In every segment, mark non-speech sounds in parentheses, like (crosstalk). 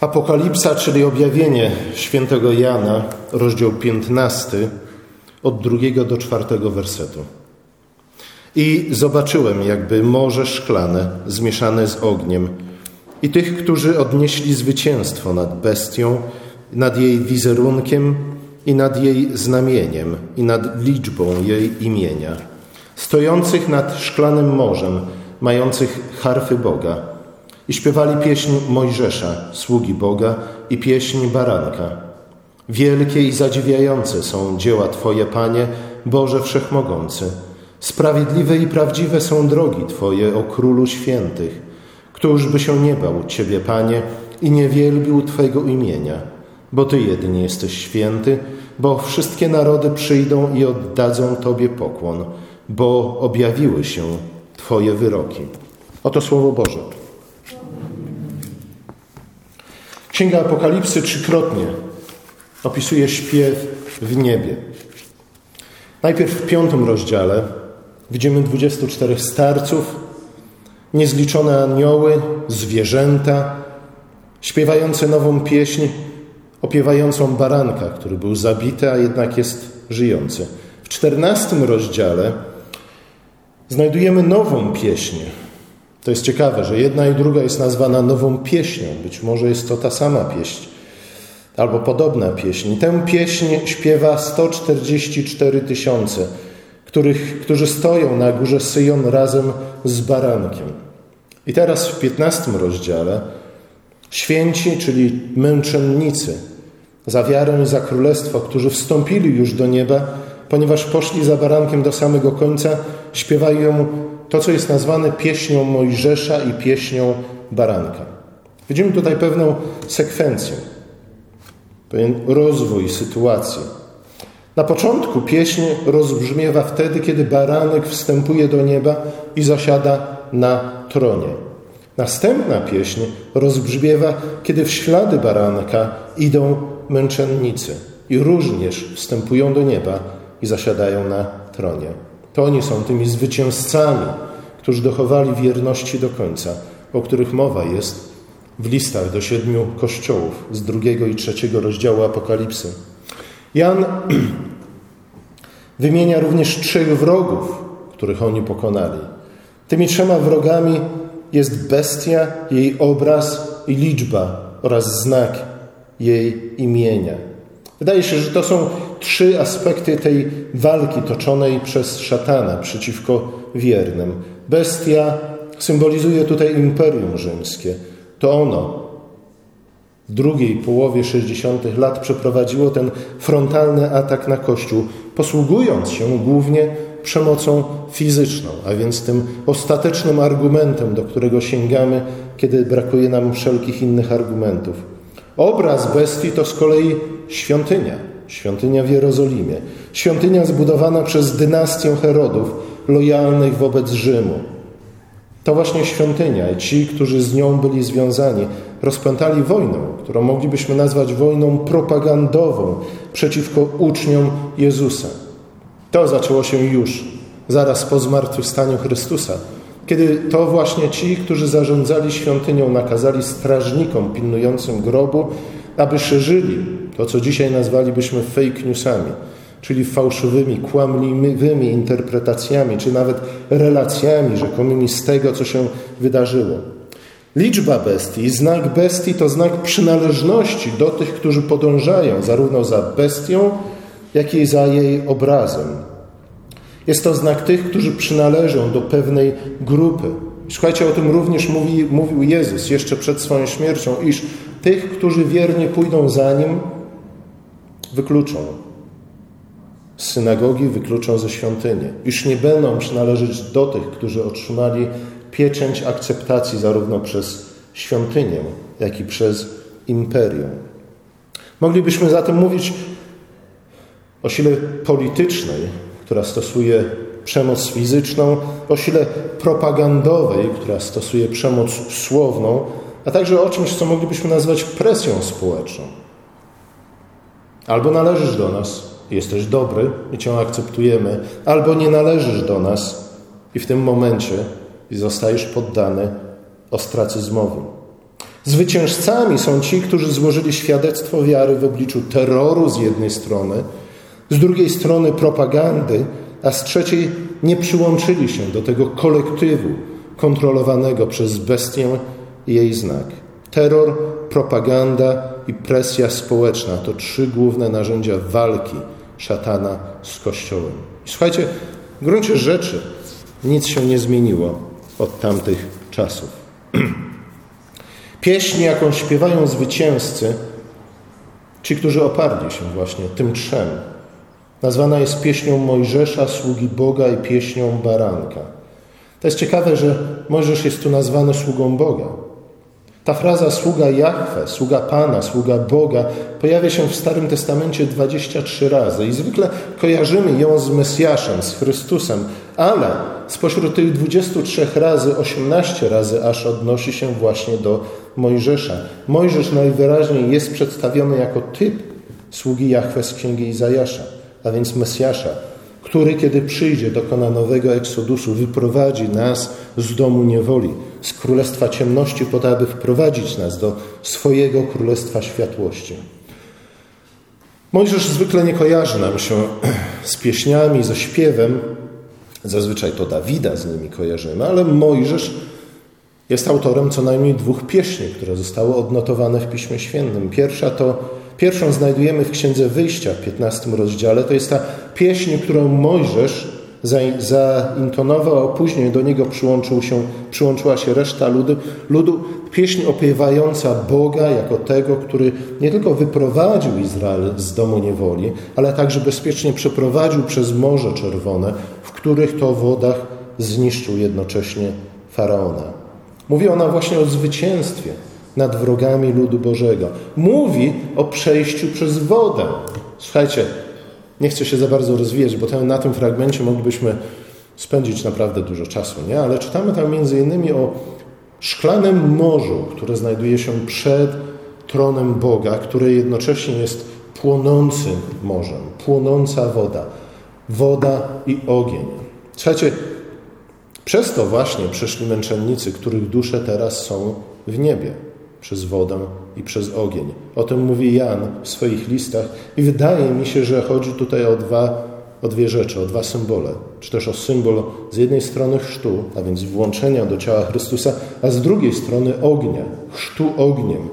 Apokalipsa, czyli objawienie świętego Jana, rozdział 15, od drugiego do czwartego wersetu. I zobaczyłem jakby morze szklane, zmieszane z ogniem, i tych, którzy odnieśli zwycięstwo nad bestią, nad jej wizerunkiem i nad jej znamieniem i nad liczbą jej imienia, stojących nad szklanym morzem, mających harfy Boga i śpiewali pieśń Mojżesza, sługi Boga i pieśń Baranka. Wielkie i zadziwiające są dzieła Twoje, Panie, Boże Wszechmogący. Sprawiedliwe i prawdziwe są drogi Twoje, o Królu Świętych. Któż by się nie bał Ciebie, Panie, i nie wielbił Twojego imienia? Bo Ty jedynie jesteś święty, bo wszystkie narody przyjdą i oddadzą Tobie pokłon, bo objawiły się Twoje wyroki. Oto Słowo Boże. Księga Apokalipsy trzykrotnie opisuje śpiew w niebie. Najpierw w piątym rozdziale widzimy 24 starców, niezliczone anioły, zwierzęta, śpiewające nową pieśń, opiewającą baranka, który był zabity, a jednak jest żyjący. W czternastym rozdziale znajdujemy nową pieśń. To jest ciekawe, że jedna i druga jest nazwana nową pieśnią. Być może jest to ta sama pieśń albo podobna pieśń. Tę pieśń śpiewa 144 tysiące, których, którzy stoją na górze Syjon razem z barankiem. I teraz w 15 rozdziale święci, czyli męczennicy, za wiarę i za królestwo, którzy wstąpili już do nieba, ponieważ poszli za barankiem do samego końca, śpiewają to, co jest nazwane pieśnią Mojżesza i pieśnią baranka. Widzimy tutaj pewną sekwencję, pewien rozwój sytuacji. Na początku pieśń rozbrzmiewa wtedy, kiedy baranek wstępuje do nieba i zasiada na tronie. Następna pieśń rozbrzmiewa, kiedy w ślady baranka idą męczennicy i również wstępują do nieba i zasiadają na tronie. To oni są tymi zwycięzcami, którzy dochowali wierności do końca, o których mowa jest w listach do siedmiu kościołów z drugiego i trzeciego rozdziału Apokalipsy. Jan (clears throat) wymienia również trzech wrogów, których oni pokonali. Tymi trzema wrogami jest bestia, jej obraz i liczba oraz znak jej imienia. Wydaje się, że to są trzy aspekty tej walki toczonej przez szatana przeciwko wiernym. Bestia symbolizuje tutaj Imperium Rzymskie. To ono w drugiej połowie 60. lat przeprowadziło ten frontalny atak na Kościół, posługując się głównie przemocą fizyczną, a więc tym ostatecznym argumentem, do którego sięgamy, kiedy brakuje nam wszelkich innych argumentów. Obraz bestii to z kolei świątynia, świątynia w Jerozolimie, świątynia zbudowana przez dynastię Herodów, lojalnych wobec Rzymu. To właśnie świątynia i ci, którzy z nią byli związani, rozpętali wojnę, którą moglibyśmy nazwać wojną propagandową przeciwko uczniom Jezusa. To zaczęło się już zaraz po zmartwychwstaniu Chrystusa, kiedy to właśnie ci, którzy zarządzali świątynią, nakazali strażnikom pilnującym grobu, aby szerzyli to, co dzisiaj nazwalibyśmy fake newsami, czyli fałszywymi, kłamliwymi interpretacjami, czy nawet relacjami rzekomymi z tego, co się wydarzyło. Liczba bestii, znak bestii to znak przynależności do tych, którzy podążają zarówno za bestią, jak i za jej obrazem. Jest to znak tych, którzy przynależą do pewnej grupy. Słuchajcie, o tym również mówi, mówił Jezus jeszcze przed swoją śmiercią, iż tych, którzy wiernie pójdą za Nim, wykluczą synagogi, wykluczą ze świątyni. Iż nie będą przynależeć do tych, którzy otrzymali pieczęć akceptacji zarówno przez świątynię, jak i przez imperium. Moglibyśmy zatem mówić o sile politycznej, która stosuje przemoc fizyczną, o sile propagandowej, która stosuje przemoc słowną, a także o czymś, co moglibyśmy nazwać presją społeczną. Albo należysz do nas, jesteś dobry i cię akceptujemy, albo nie należysz do nas i w tym momencie zostajesz poddany ostracyzmowi. Zwycięzcami są ci, którzy złożyli świadectwo wiary w obliczu terroru z jednej strony, z drugiej strony propagandy, a z trzeciej nie przyłączyli się do tego kolektywu kontrolowanego przez bestię i jej znak. Terror, propaganda i presja społeczna to trzy główne narzędzia walki szatana z Kościołem. I słuchajcie, w gruncie rzeczy nic się nie zmieniło od tamtych czasów. (clears throat) Pieśń, jaką śpiewają zwycięzcy, ci, którzy oparli się właśnie tym trzem, nazwana jest pieśnią Mojżesza, sługi Boga i pieśnią Baranka. To jest ciekawe, że Mojżesz jest tu nazwany sługą Boga. Ta fraza sługa Jahwe, sługa Pana, sługa Boga pojawia się w Starym Testamencie 23 razy i zwykle kojarzymy ją z Mesjaszem, z Chrystusem, ale spośród tych 23 razy 18 razy aż odnosi się właśnie do Mojżesza. Mojżesz najwyraźniej jest przedstawiony jako typ sługi Jahwe z Księgi Izajasza, a więc Mesjasza, który kiedy przyjdzie, dokona nowego eksodusu, wyprowadzi nas z domu niewoli, z królestwa ciemności, po to, aby wprowadzić nas do swojego królestwa światłości. Mojżesz zwykle nie kojarzy nam się (clears throat) z pieśniami, ze śpiewem. Zazwyczaj to Dawida z nimi kojarzymy, ale Mojżesz jest autorem co najmniej dwóch pieśni, które zostały odnotowane w Piśmie Świętym. Pierwsza to Pierwszą znajdujemy w Księdze Wyjścia w 15 rozdziale. To jest ta pieśń, którą Mojżesz zaintonował, a później do niego przyłączył się, przyłączyła się reszta ludu, ludu. Pieśń opiewająca Boga jako tego, który nie tylko wyprowadził Izrael z domu niewoli, ale także bezpiecznie przeprowadził przez Morze Czerwone, w których to wodach zniszczył jednocześnie Faraona. Mówi ona właśnie o zwycięstwie, nad wrogami ludu Bożego. Mówi o przejściu przez wodę. Słuchajcie, nie chcę się za bardzo rozwijać, bo ten, na tym fragmencie moglibyśmy spędzić naprawdę dużo czasu, nie? Ale czytamy tam między innymi o szklanym morzu, które znajduje się przed tronem Boga, które jednocześnie jest płonącym morzem, płonąca woda, woda i ogień. Słuchajcie, przez to właśnie przyszli męczennicy, których dusze teraz są w niebie przez wodę i przez ogień. O tym mówi Jan w swoich listach i wydaje mi się, że chodzi tutaj o dwa, o dwie rzeczy, o dwa symbole. Czy też o symbol z jednej strony chrztu, a więc włączenia do ciała Chrystusa, a z drugiej strony ognia, chrztu ogniem,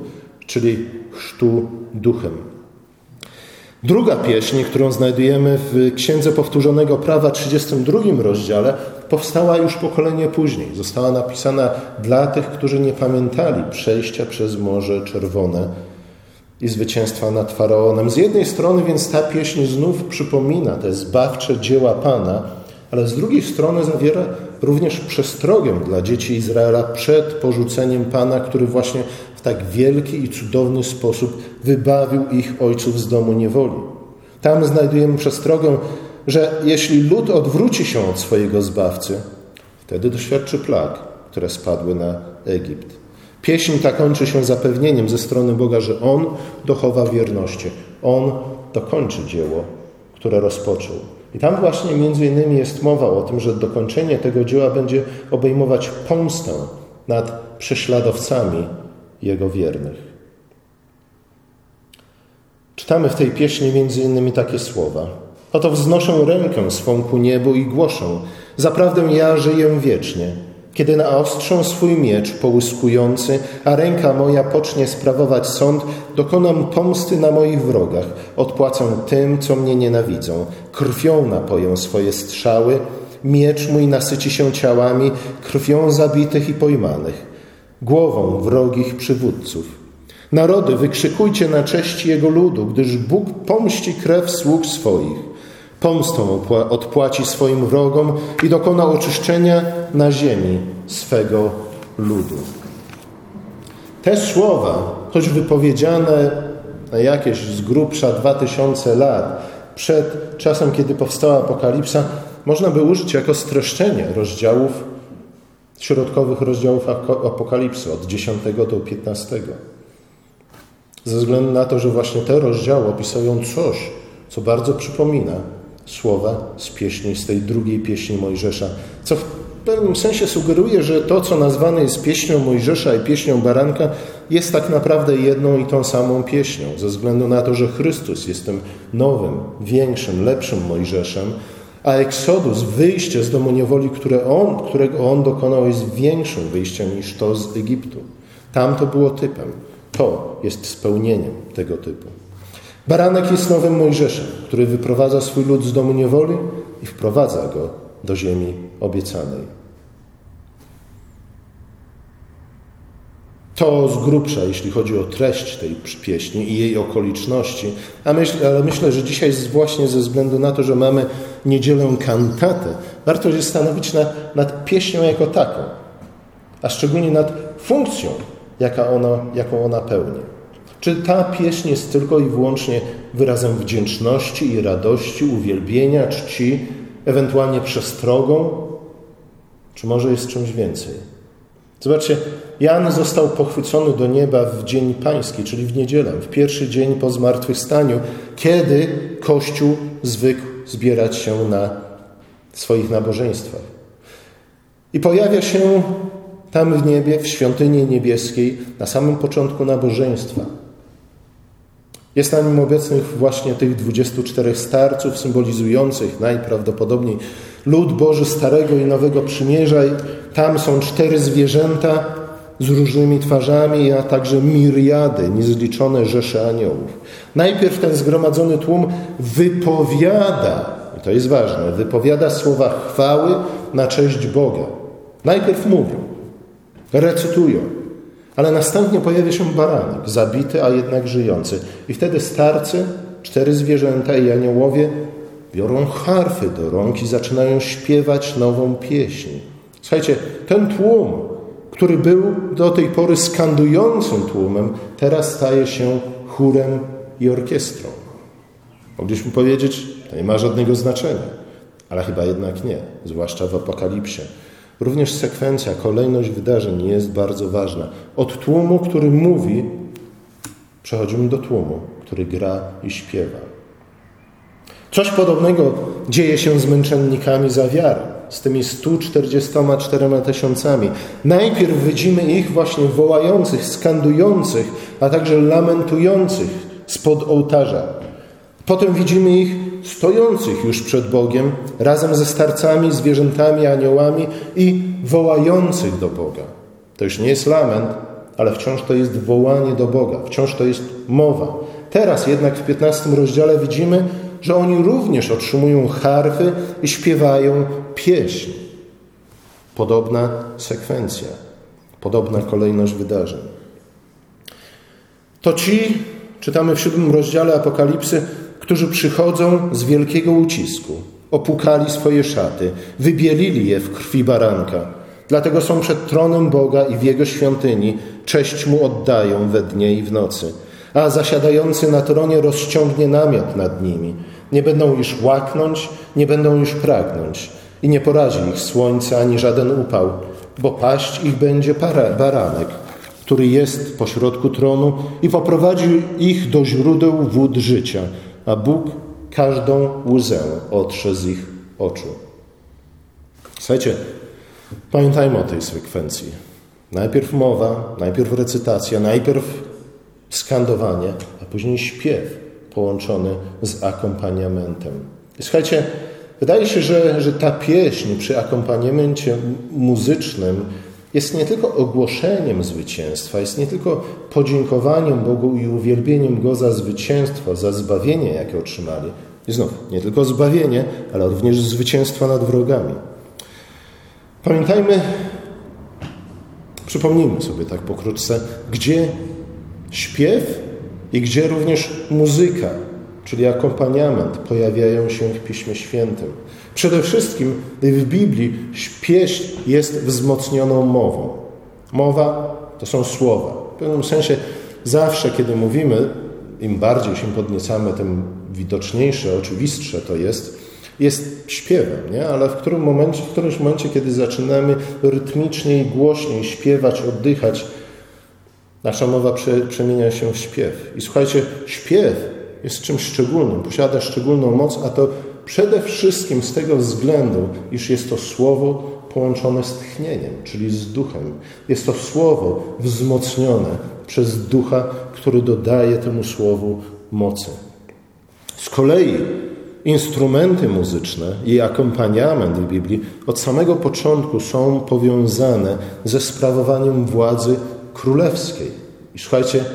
czyli chrztu duchem. Druga pieśń, którą znajdujemy w Księdze Powtórzonego Prawa, 32 rozdziale, powstała już pokolenie później. Została napisana dla tych, którzy nie pamiętali przejścia przez Morze Czerwone i zwycięstwa nad Faraonem. Z jednej strony więc ta pieśń znów przypomina te zbawcze dzieła Pana, ale z drugiej strony zawiera również przestrogę dla dzieci Izraela przed porzuceniem Pana, który właśnie w tak wielki i cudowny sposób wybawił ich ojców z domu niewoli. Tam znajdujemy przestrogę że jeśli lud odwróci się od swojego zbawcy, wtedy doświadczy plag, które spadły na Egipt. Pieśń ta kończy się zapewnieniem ze strony Boga, że On dochowa wierności. On dokończy dzieło, które rozpoczął. I tam właśnie między innymi jest mowa o tym, że dokończenie tego dzieła będzie obejmować pomstę nad prześladowcami Jego wiernych. Czytamy w tej pieśni między innymi takie słowa. Oto wznoszę rękę swą ku niebu i głoszę: Zaprawdę ja żyję wiecznie. Kiedy naostrzę swój miecz połyskujący, a ręka moja pocznie sprawować sąd, dokonam pomsty na moich wrogach, odpłacę tym, co mnie nienawidzą. Krwią napoję swoje strzały, miecz mój nasyci się ciałami, krwią zabitych i pojmanych, głową wrogich przywódców. Narody, wykrzykujcie na cześć Jego ludu, gdyż Bóg pomści krew sług swoich. Pomstą odpłaci swoim wrogom i dokona oczyszczenia na ziemi swego ludu. Te słowa, choć wypowiedziane na jakieś z grubsza dwa tysiące lat przed czasem, kiedy powstała Apokalipsa, można by użyć jako streszczenie rozdziałów, środkowych rozdziałów Apokalipsy od 10 do 15. Ze względu na to, że właśnie te rozdziały opisują coś, co bardzo przypomina słowa z pieśni, z tej drugiej pieśni Mojżesza, co pewnym sensie sugeruje, że to, co nazwane jest pieśnią Mojżesza i pieśnią Baranka, jest tak naprawdę jedną i tą samą pieśnią, ze względu na to, że Chrystus jest tym nowym, większym, lepszym Mojżeszem, a Eksodus, wyjście z domu niewoli, które on, którego on dokonał, jest większym wyjściem niż to z Egiptu. Tam to było typem. To jest spełnieniem tego typu. Baranek jest nowym Mojżeszem, który wyprowadza swój lud z domu niewoli i wprowadza go do ziemi obiecanej. To z grubsza, jeśli chodzi o treść tej pieśni i jej okoliczności, a myśl, ale myślę, że dzisiaj właśnie ze względu na to, że mamy niedzielę kantatę, warto się zastanowić nad, nad pieśnią jako taką, a szczególnie nad funkcją, jaka jaką ona pełni. Czy ta pieśń jest tylko i wyłącznie wyrazem wdzięczności i radości, uwielbienia, czci, ewentualnie przestrogą, czy może jest czymś więcej? Zobaczcie, Jan został pochwycony do nieba w Dzień Pański, czyli w niedzielę, w pierwszy dzień po zmartwychwstaniu, kiedy Kościół zwykł zbierać się na swoich nabożeństwach. I pojawia się tam w niebie, w świątyni niebieskiej, na samym początku nabożeństwa. Jest na nim obecnych właśnie tych 24 starców symbolizujących najprawdopodobniej lud Boży Starego i Nowego Przymierza. Tam są cztery zwierzęta z różnymi twarzami, a także miriady, niezliczone rzesze aniołów. Najpierw ten zgromadzony tłum wypowiada, i to jest ważne, wypowiada słowa chwały na cześć Boga. Najpierw mówią, recytują, ale następnie pojawia się baranek, zabity, a jednak żyjący. I wtedy starcy, cztery zwierzęta i aniołowie biorą harfy do rąk i zaczynają śpiewać nową pieśń. Słuchajcie, ten tłum, który był do tej pory skandującym tłumem, teraz staje się chórem i orkiestrą. Mogliśmy powiedzieć, to nie ma żadnego znaczenia, ale chyba jednak nie, zwłaszcza w Apokalipsie. Również sekwencja, kolejność wydarzeń jest bardzo ważna. Od tłumu, który mówi, przechodzimy do tłumu, który gra i śpiewa. Coś podobnego dzieje się z męczennikami za wiarę, z tymi 144 tysiącami. Najpierw widzimy ich właśnie wołających, skandujących, a także lamentujących spod ołtarza. Potem widzimy ich stojących już przed Bogiem, razem ze starcami, zwierzętami, aniołami i wołających do Boga. To już nie jest lament, ale wciąż to jest wołanie do Boga, wciąż to jest mowa. Teraz jednak w 15 rozdziale widzimy, że oni również otrzymują harfy i śpiewają pieśń. Podobna sekwencja, podobna kolejność wydarzeń. To ci, czytamy w siódmym rozdziale Apokalipsy, którzy przychodzą z wielkiego ucisku, opukali swoje szaty, wybielili je w krwi baranka. Dlatego są przed tronem Boga i w Jego świątyni, cześć Mu oddają we dnie i w nocy. A zasiadający na tronie rozciągnie namiot nad nimi. Nie będą już łaknąć, nie będą już pragnąć i nie porazi ich słońce ani żaden upał, bo paść ich będzie baranek, który jest pośrodku tronu i poprowadzi ich do źródeł wód życia a Bóg każdą łzę otrze z ich oczu. Słuchajcie, pamiętajmy o tej sekwencji. Najpierw mowa, najpierw recytacja, najpierw skandowanie, a później śpiew połączony z akompaniamentem. Słuchajcie, wydaje się, że, że ta pieśń przy akompaniamencie muzycznym jest nie tylko ogłoszeniem zwycięstwa, jest nie tylko podziękowaniem Bogu i uwielbieniem Go za zwycięstwo, za zbawienie, jakie otrzymali. I znów, nie tylko zbawienie, ale również zwycięstwo nad wrogami. Pamiętajmy, przypomnijmy sobie tak pokrótce, gdzie śpiew i gdzie również muzyka, czyli akompaniament, pojawiają się w Piśmie Świętym. Przede wszystkim w Biblii pieśń jest wzmocnioną mową. Mowa to są słowa. W pewnym sensie zawsze, kiedy mówimy, im bardziej się podniecamy, tym widoczniejsze, oczywistsze to jest, jest śpiewem, nie? ale w, którym momencie, w którymś momencie, kiedy zaczynamy rytmiczniej, głośniej śpiewać, oddychać, nasza mowa prze, przemienia się w śpiew. I słuchajcie, śpiew jest czymś szczególnym, posiada szczególną moc, a to Przede wszystkim z tego względu, iż jest to słowo połączone z tchnieniem, czyli z duchem. Jest to słowo wzmocnione przez ducha, który dodaje temu słowu mocy. Z kolei instrumenty muzyczne i akompaniament w Biblii od samego początku są powiązane ze sprawowaniem władzy królewskiej. I słuchajcie,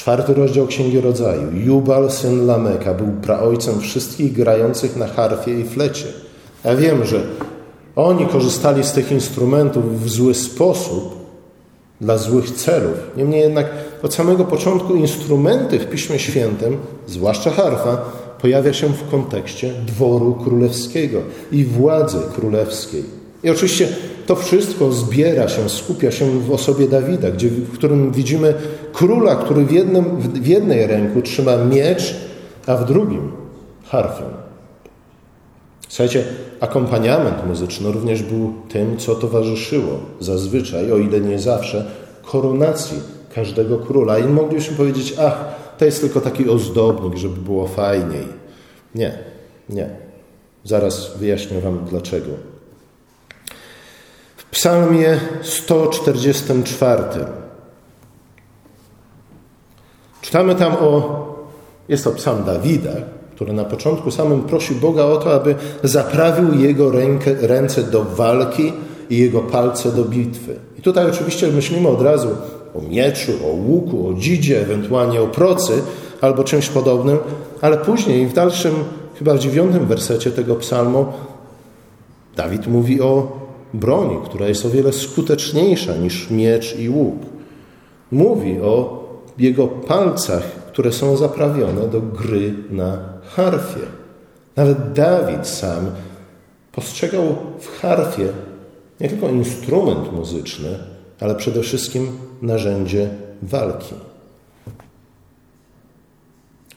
czwarty rozdział Księgi Rodzaju. Jubal, syn Lameka, był praojcem wszystkich grających na harfie i flecie. Ja wiem, że oni korzystali z tych instrumentów w zły sposób, dla złych celów. Niemniej jednak od samego początku instrumenty w Piśmie Świętym, zwłaszcza harfa, pojawia się w kontekście dworu królewskiego i władzy królewskiej. I oczywiście to wszystko zbiera się, skupia się w osobie Dawida, gdzie, w którym widzimy króla, który w, jednym, w jednej ręku trzyma miecz, a w drugim harfę. Słuchajcie, akompaniament muzyczny również był tym, co towarzyszyło zazwyczaj, o ile nie zawsze, koronacji każdego króla. I moglibyśmy powiedzieć, ach, to jest tylko taki ozdobnik, żeby było fajniej. Nie, nie. Zaraz wyjaśnię Wam dlaczego. Psalmie 144 czytamy tam o, jest to psalm Dawida, który na początku samym prosi Boga o to, aby zaprawił jego rękę, ręce do walki i jego palce do bitwy. I tutaj oczywiście myślimy od razu o mieczu, o łuku, o dzidzie, ewentualnie o procy albo czymś podobnym, ale później w dalszym, chyba w dziewiątym wersecie tego psalmu, Dawid mówi o broni, która jest o wiele skuteczniejsza niż miecz i łuk. Mówi o jego palcach, które są zaprawione do gry na harfie. Nawet Dawid sam postrzegał w harfie nie tylko instrument muzyczny, ale przede wszystkim narzędzie walki.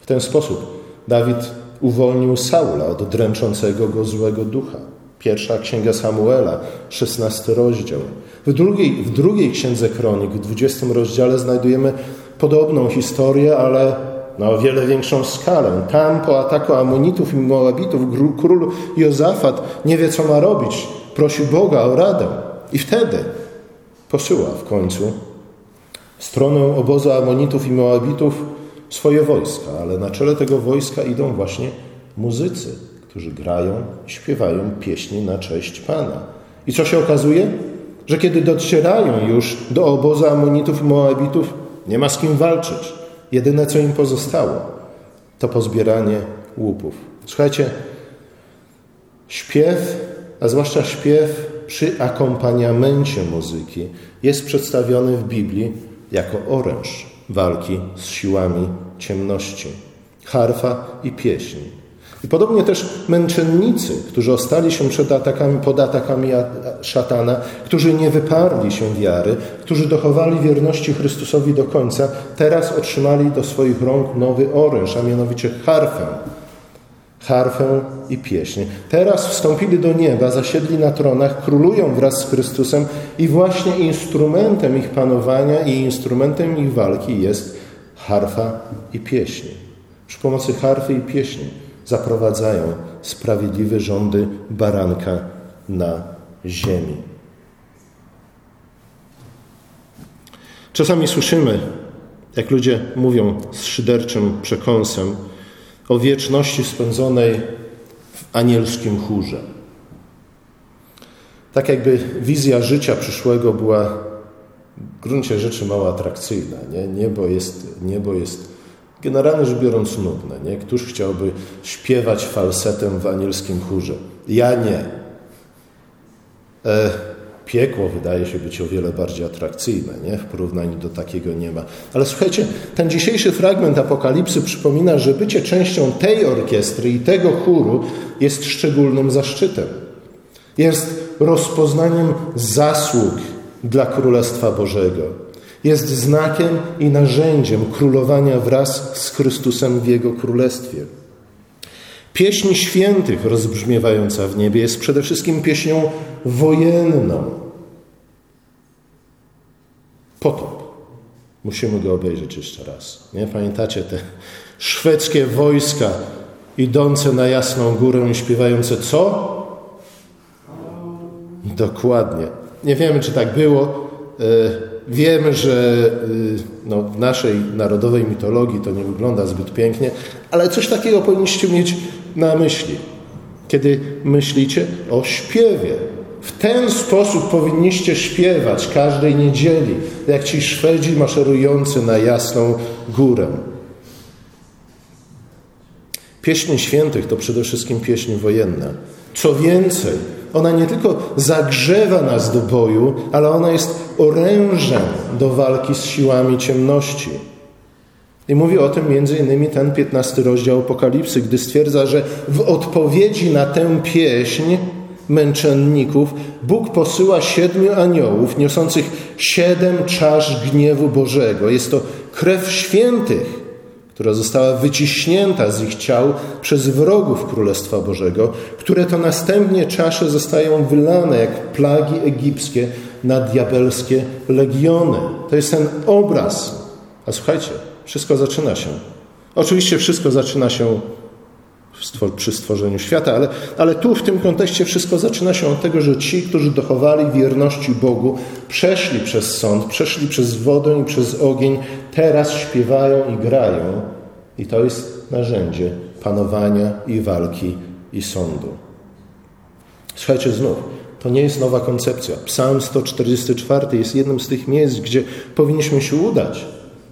W ten sposób Dawid uwolnił Saula od dręczącego go złego ducha. Pierwsza księga Samuela, szesnasty rozdział. W drugiej, w drugiej księdze kronik, w dwudziestym rozdziale, znajdujemy podobną historię, ale na o wiele większą skalę. Tam po ataku Amonitów i Moabitów król Jozafat nie wie, co ma robić. Prosi Boga o radę. I wtedy posyła w końcu w stronę obozu Amonitów i Moabitów swoje wojska, ale na czele tego wojska idą właśnie muzycy, którzy grają i śpiewają pieśni na cześć Pana. I co się okazuje? Że kiedy docierają już do obozu Amonitów i Moabitów, nie ma z kim walczyć. Jedyne, co im pozostało, to pozbieranie łupów. Słuchajcie, śpiew, a zwłaszcza śpiew przy akompaniamencie muzyki, jest przedstawiony w Biblii jako oręż walki z siłami ciemności, harfa i pieśń. I podobnie też męczennicy, którzy ostali się przed atakami, pod atakami szatana, którzy nie wyparli się wiary, którzy dochowali wierności Chrystusowi do końca, teraz otrzymali do swoich rąk nowy oręż, a mianowicie harfę. Harfę i pieśń. Teraz wstąpili do nieba, zasiedli na tronach, królują wraz z Chrystusem i właśnie instrumentem ich panowania i instrumentem ich walki jest harfa i pieśń. Przy pomocy harfy i pieśni zaprowadzają sprawiedliwe rządy baranka na ziemi. Czasami słyszymy, jak ludzie mówią z szyderczym przekąsem o wieczności spędzonej w anielskim chórze. Tak jakby wizja życia przyszłego była w gruncie rzeczy mało atrakcyjna. Nie? Niebo, jest, niebo jest generalnie rzecz biorąc nudne. Nie? Któż chciałby śpiewać falsetem w anielskim chórze? Ja nie. E, piekło wydaje się być o wiele bardziej atrakcyjne, nie? w porównaniu do takiego nie ma. Ale słuchajcie, ten dzisiejszy fragment Apokalipsy przypomina, że bycie częścią tej orkiestry i tego chóru jest szczególnym zaszczytem. Jest rozpoznaniem zasług dla Królestwa Bożego jest znakiem i narzędziem królowania wraz z Chrystusem w Jego Królestwie. Pieśń świętych rozbrzmiewająca w niebie jest przede wszystkim pieśnią wojenną. Potop. Musimy go obejrzeć jeszcze raz. Nie pamiętacie te szwedzkie wojska idące na jasną górę i śpiewające co? Dokładnie. Nie wiemy, czy tak było. E, wiemy, że e, no, w naszej narodowej mitologii to nie wygląda zbyt pięknie, ale coś takiego powinniście mieć na myśli, kiedy myślicie o śpiewie. W ten sposób powinniście śpiewać każdej niedzieli, jak ci Szwedzi maszerujący na jasną górę. Pieśń świętych to przede wszystkim pieśń wojenna. Co więcej, ona nie tylko zagrzewa nas do boju, ale ona jest orężem do walki z siłami ciemności. I mówi o tym między innymi ten 15 rozdział Apokalipsy, gdy stwierdza, że w odpowiedzi na tę pieśń męczenników Bóg posyła siedmiu aniołów niosących siedem czasz gniewu Bożego. Jest to krew świętych, która została wyciśnięta z ich ciał przez wrogów Królestwa Bożego, które to następnie czasze zostają wylane jak plagi egipskie na diabelskie legiony. To jest ten obraz. A słuchajcie, wszystko zaczyna się. Oczywiście wszystko zaczyna się przy stworzeniu świata, ale, ale tu w tym kontekście wszystko zaczyna się od tego, że ci, którzy dochowali wierności Bogu, przeszli przez sąd, przeszli przez wodę i przez ogień, teraz śpiewają i grają. I to jest narzędzie panowania i walki i sądu. Słuchajcie znów, to nie jest nowa koncepcja. Psalm 144 jest jednym z tych miejsc, gdzie powinniśmy się udać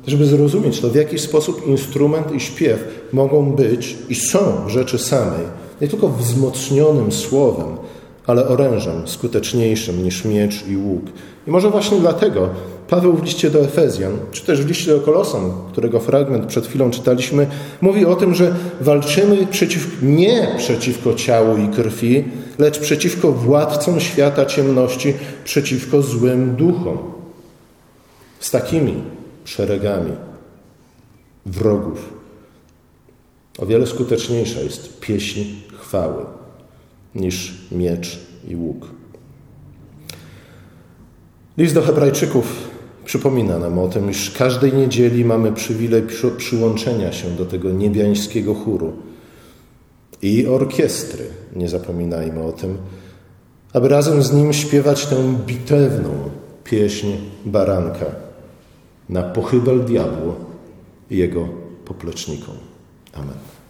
żeby zrozumieć to, w jaki sposób instrument i śpiew mogą być i są rzeczy samej, nie tylko wzmocnionym słowem, ale orężem skuteczniejszym niż miecz i łuk. I może właśnie dlatego Paweł w liście do Efezjan, czy też w liście do Kolosan, którego fragment przed chwilą czytaliśmy, mówi o tym, że walczymy przeciw, nie przeciwko ciału i krwi, lecz przeciwko władcom świata ciemności, przeciwko złym duchom. Z takimi szeregami wrogów. O wiele skuteczniejsza jest pieśń chwały niż miecz i łuk. List do Hebrajczyków przypomina nam o tym, iż każdej niedzieli mamy przywilej przyłączenia się do tego niebiańskiego chóru i orkiestry, nie zapominajmy o tym, aby razem z nim śpiewać tę bitewną pieśń baranka na pochybel diabłu i jego poplecznikom. Amen.